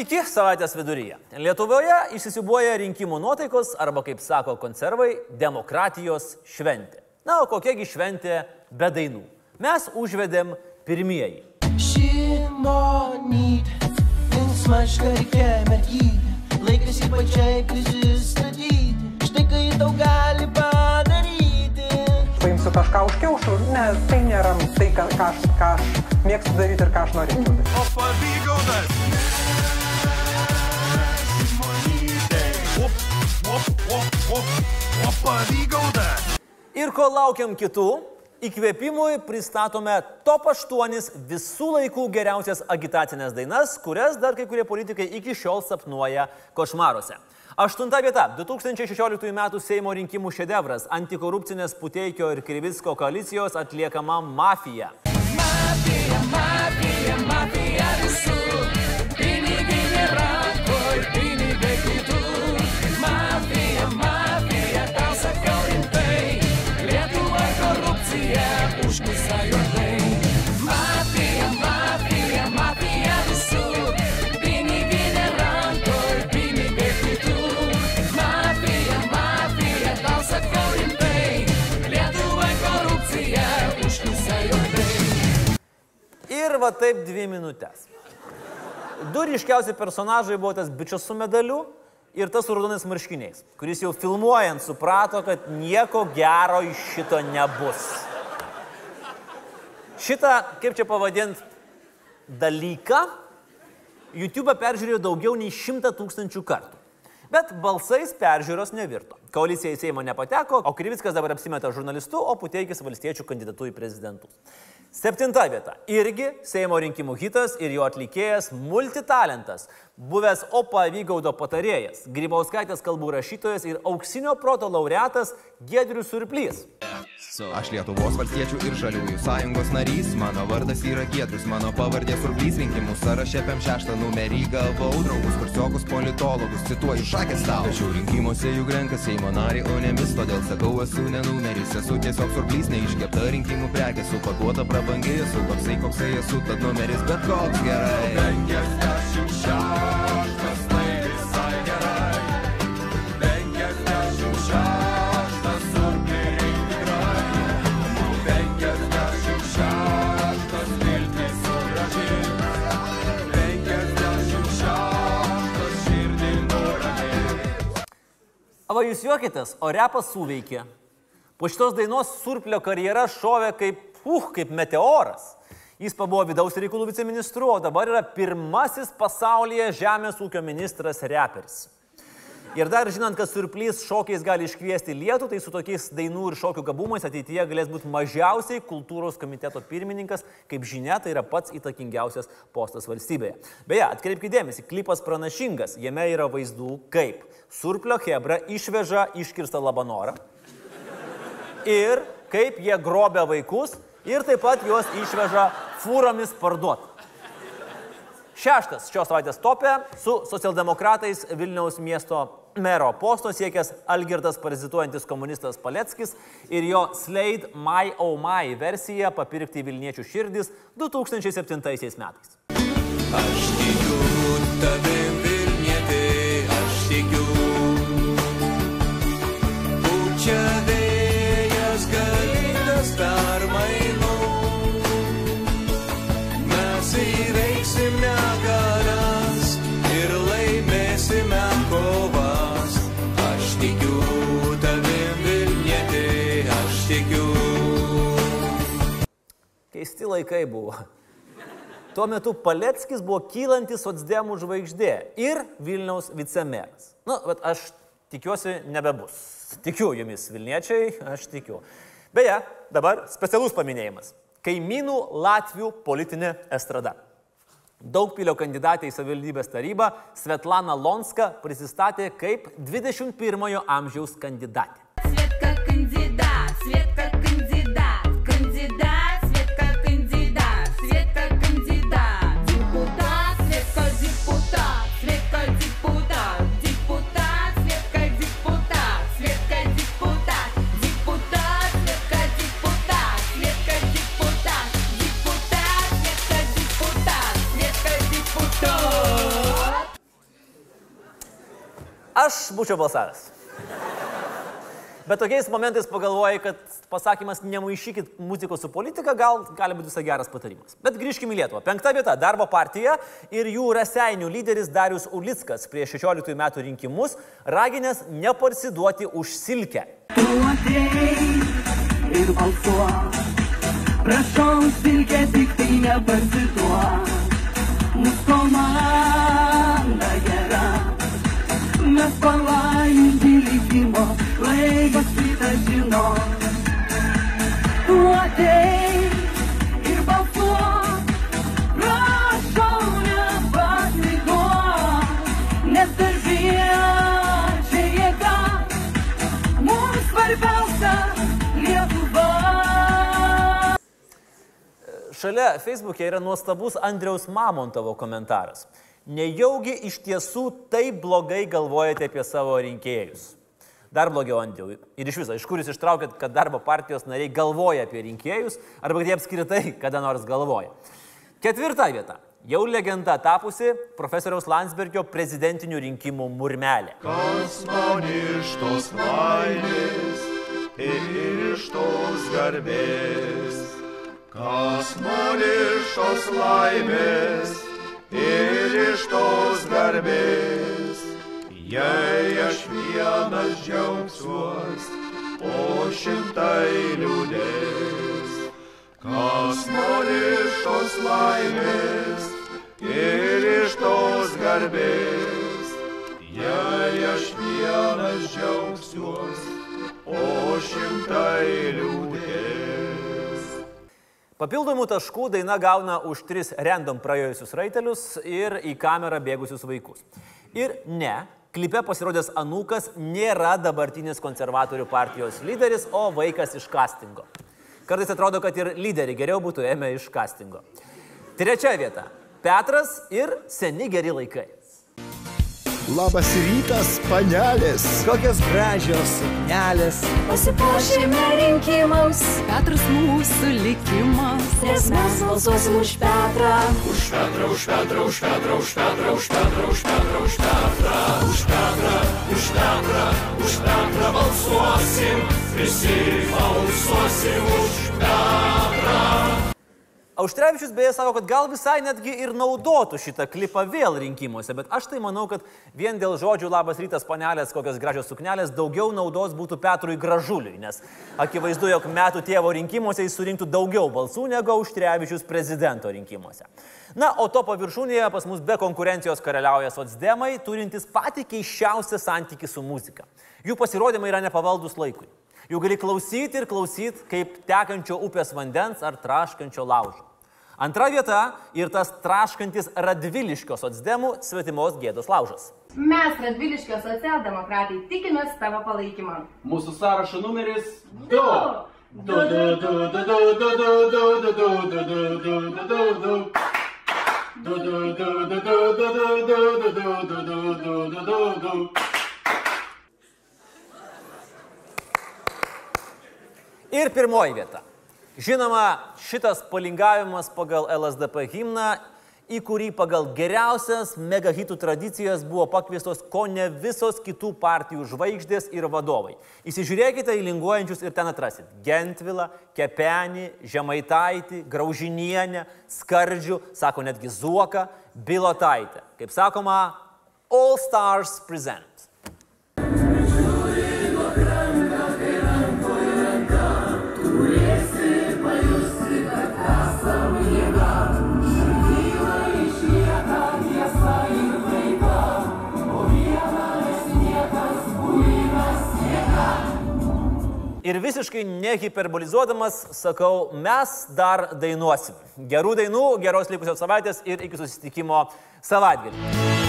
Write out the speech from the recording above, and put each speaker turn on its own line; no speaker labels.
Sveiki, savaitės viduryje. Lietuvoje įsisibuoja rinkimų nuotaikos arba, kaip sako konservai, demokratijos šventė. Na, o kokiagi šventė be dainų? Mes užvedėm pirmieji.
Šimonyt, linksmaška reikia mergytė, laikas į pačiai prisistatyti, štai kai daug gali padaryti.
paimsiu kažką už kiaušų, ne, tai nėra tai, ką, ką, aš, ką aš mėgstu daryti ir ką aš norėčiau daryti.
O pavygaudas. O pavygaudas.
Ir kol laukiam kitų, įkvėpimui pristatome top 8 visų laikų geriausias agitacinės dainas, kurias dar kai kurie politikai iki šiol sapnuoja košmaruose. Aštunta vieta - 2016 m. Seimo rinkimų šedevras - antikorupcinės Puteikio ir Krivicko koalicijos atliekama mafija.
Mafija, mafija, mafija užkusa juodai. Mafija, mafija, mafija visur, pinigai rankoj, pinigai kitur. Mafija, mafija, tau sakau rimtai, Lietuva korupcija užkusa juodai.
Ir va taip dvi minutės. Du ryškiausi personažai buvo tas bičias su medaliu ir tas raudonais marškiniais, kuris jau filmuojant suprato, kad nieko gero iš šito nebus. Šitą, kaip čia pavadint, dalyką YouTube peržiūrėjo daugiau nei 100 tūkstančių kartų. Bet balsais peržiūros nevirto. Koalicija į Seimą nepateko, o Krivickas dabar apsimeta žurnalistu, o Puteikis valstiečių kandidatu į prezidentus. Septinta vieta. Irgi Seimo rinkimų hitas ir jo atlikėjas multitalentas. Buvęs OPA Vygaudo patarėjas, Grybauskaitės kalbų rašytojas ir auksinio proto laureatas Gedrius Surplys.
Aš Lietuvos valstiečių ir žaliųjų sąjungos narys, mano vardas yra Giedrius, mano pavardė surblys rinkimų sąraše PM šeštą numerį gavau, draugus kursiokus politologus, cituoju šakės tau. Tačiau rinkimuose jų renka Seimo narį, o ne mis, todėl sakau, esu ne numeris, esu tiesiog surblys, neiškepta rinkimų prekė, supakuota prabangiai, esu koksai, koksai esu, tad numeris bet koks gerai. 56,
O jūs juokitės, o repas suveikė. Po šitos dainos surplio karjera šovė kaip, uh, kaip meteoras. Jis pabuvo vidaus reikalų viceministru, o dabar yra pirmasis pasaulyje žemės ūkio ministras reperis. Ir dar žinant, kad surplys šokiais gali iškviesti lietų, tai su tokiais dainų ir šokių gabumais ateityje galės būti mažiausiai kultūros komiteto pirmininkas, kaip žinia, tai yra pats įtakingiausias postas valstybėje. Beje, atkreipkite dėmesį, klipas pranašingas, jame yra vaizdų, kaip surplio hebra išveža iškirstą labanorą ir kaip jie grobia vaikus ir taip pat juos išveža fūromis parduoti. Šeštas šios savaitės topė su socialdemokratais Vilniaus miesto mero posto siekęs Algirdas parazituojantis komunistas Paleckis ir jo Slade My Oh My versija papirkti Vilniečių širdis 2007 metais.
Aš tikiu tavim
Keisti laikai buvo. Tuo metu Paleckis buvo kylantis socdemų žvaigždė ir Vilniaus vicemeras. Na, nu, bet aš tikiuosi nebebus. Tikiu jumis, Vilniečiai, aš tikiu. Beje, dabar specialus paminėjimas. Kaimynų Latvių politinė estrada. Daugpilio kandidatė į savivaldybės tarybą Svetlana Lonska prisistatė kaip 21-ojo amžiaus kandidatė. Būčiau balsavęs. Bet tokiais momentais pagalvoji, kad pasakymas nemaišykit muzikos su politika gal gali būti visai geras patarimas. Bet grįžkime į Lietuvą. Penkta vieta - Darbo partija ir jų raseinių lyderis Darius Ulickas prieš 16 metų rinkimus raginęs neparsiduoti už silkę.
Prašau, silkė tik tai nepasituok. Mūsų komanda gera. Mes palaiminti likimo, laikas kitą žino. Tu ateik ir balsuok. Prašau, nepasituok. Nes darbie čia jėga. Mums svarbiausia Lietuva.
Šalia Facebook'e yra nuostabus Andriaus Mamontovo komentaras. Nejaugi iš tiesų taip blogai galvojate apie savo rinkėjus. Dar blogiau, Andriau. Ir iš viso, iš kur jūs ištraukėt, kad darbo partijos nariai galvoja apie rinkėjus, arba kad jie apskritai kada nors galvoja. Ketvirta vieta. Jau legenda tapusi profesoriaus Landsbergio prezidentinių rinkimų murmelė.
Kas man iš tos laimės ir iš tos garbės? Kas man iš tos laimės ir iš tos garbės? Jei aš vienas džiaugsiuos, o šimtai liūdės. Kas man iš tos laimės ir iš tos garbės, jei aš vienas džiaugsiuos, o šimtai liūdės.
Papildomų taškų daina gauna už tris random praėjusius raitelius ir į kamerą bėgusius vaikus. Ir ne, klipe pasirodęs Anukas nėra dabartinis konservatorių partijos lyderis, o vaikas iš castingo. Kartais atrodo, kad ir lyderį geriau būtų ėmę iš castingo. Trečia vieta - Petras ir seni geri laikai.
Labas rytas, panelės.
Kokios gražios suknelės.
Pasipuošėme rinkimams.
Petras mūsų likimas.
Nes mes balsuosim už Petrą.
Už Petrą, už Petrą, už Petrą, už Petrą, už Petrą, už Petrą, už Petrą. Už Petrą, už Petrą, už Petrą balsuosim. Visi balsuosim už Petrą.
Auštrevičius beje sako, kad gal visai netgi ir naudotų šitą klipą vėl rinkimuose, bet aš tai manau, kad vien dėl žodžių labas rytas, panelės, kokios gražios suknelės, daugiau naudos būtų Petrui Gražuliui, nes akivaizdu, jog metų tėvo rinkimuose jis surinktų daugiau balsų negu Auštrevičius prezidento rinkimuose. Na, o to paviršūnėje pas mus be konkurencijos karaliauja socdemai, turintys patį keiščiausią santykių su muzika. Jų pasirodymai yra nepavaldus laikui. Jų gali klausyti ir klausyti kaip tekančio upės vandens ar traškančio laužo. Antra vieta ir tas traškantis Radviliškios atsdemų svetimos gėdos laužas.
Mes, Radviliškios socialdemokratai, tikimės tavo palaikymą.
Mūsų sąrašo numeris 2.
Ir pirmoji vieta. Žinoma, šitas palingavimas pagal LSDP himną, į kurį pagal geriausias megahitų tradicijas buvo pakviestos ko ne visos kitų partijų žvaigždės ir vadovai. Įsižiūrėkite į linguojančius ir ten atrasit Gentvilą, Kepenį, Žemaitaitį, Graužinienę, Skardžių, sako netgi Zuoką, Bilotaitę. Kaip sakoma, All Stars Present. Ir visiškai nehiperbolizuodamas sakau, mes dar dainuosim. Gerų dainų, geros likusios savaitės ir iki susitikimo savaitgalį.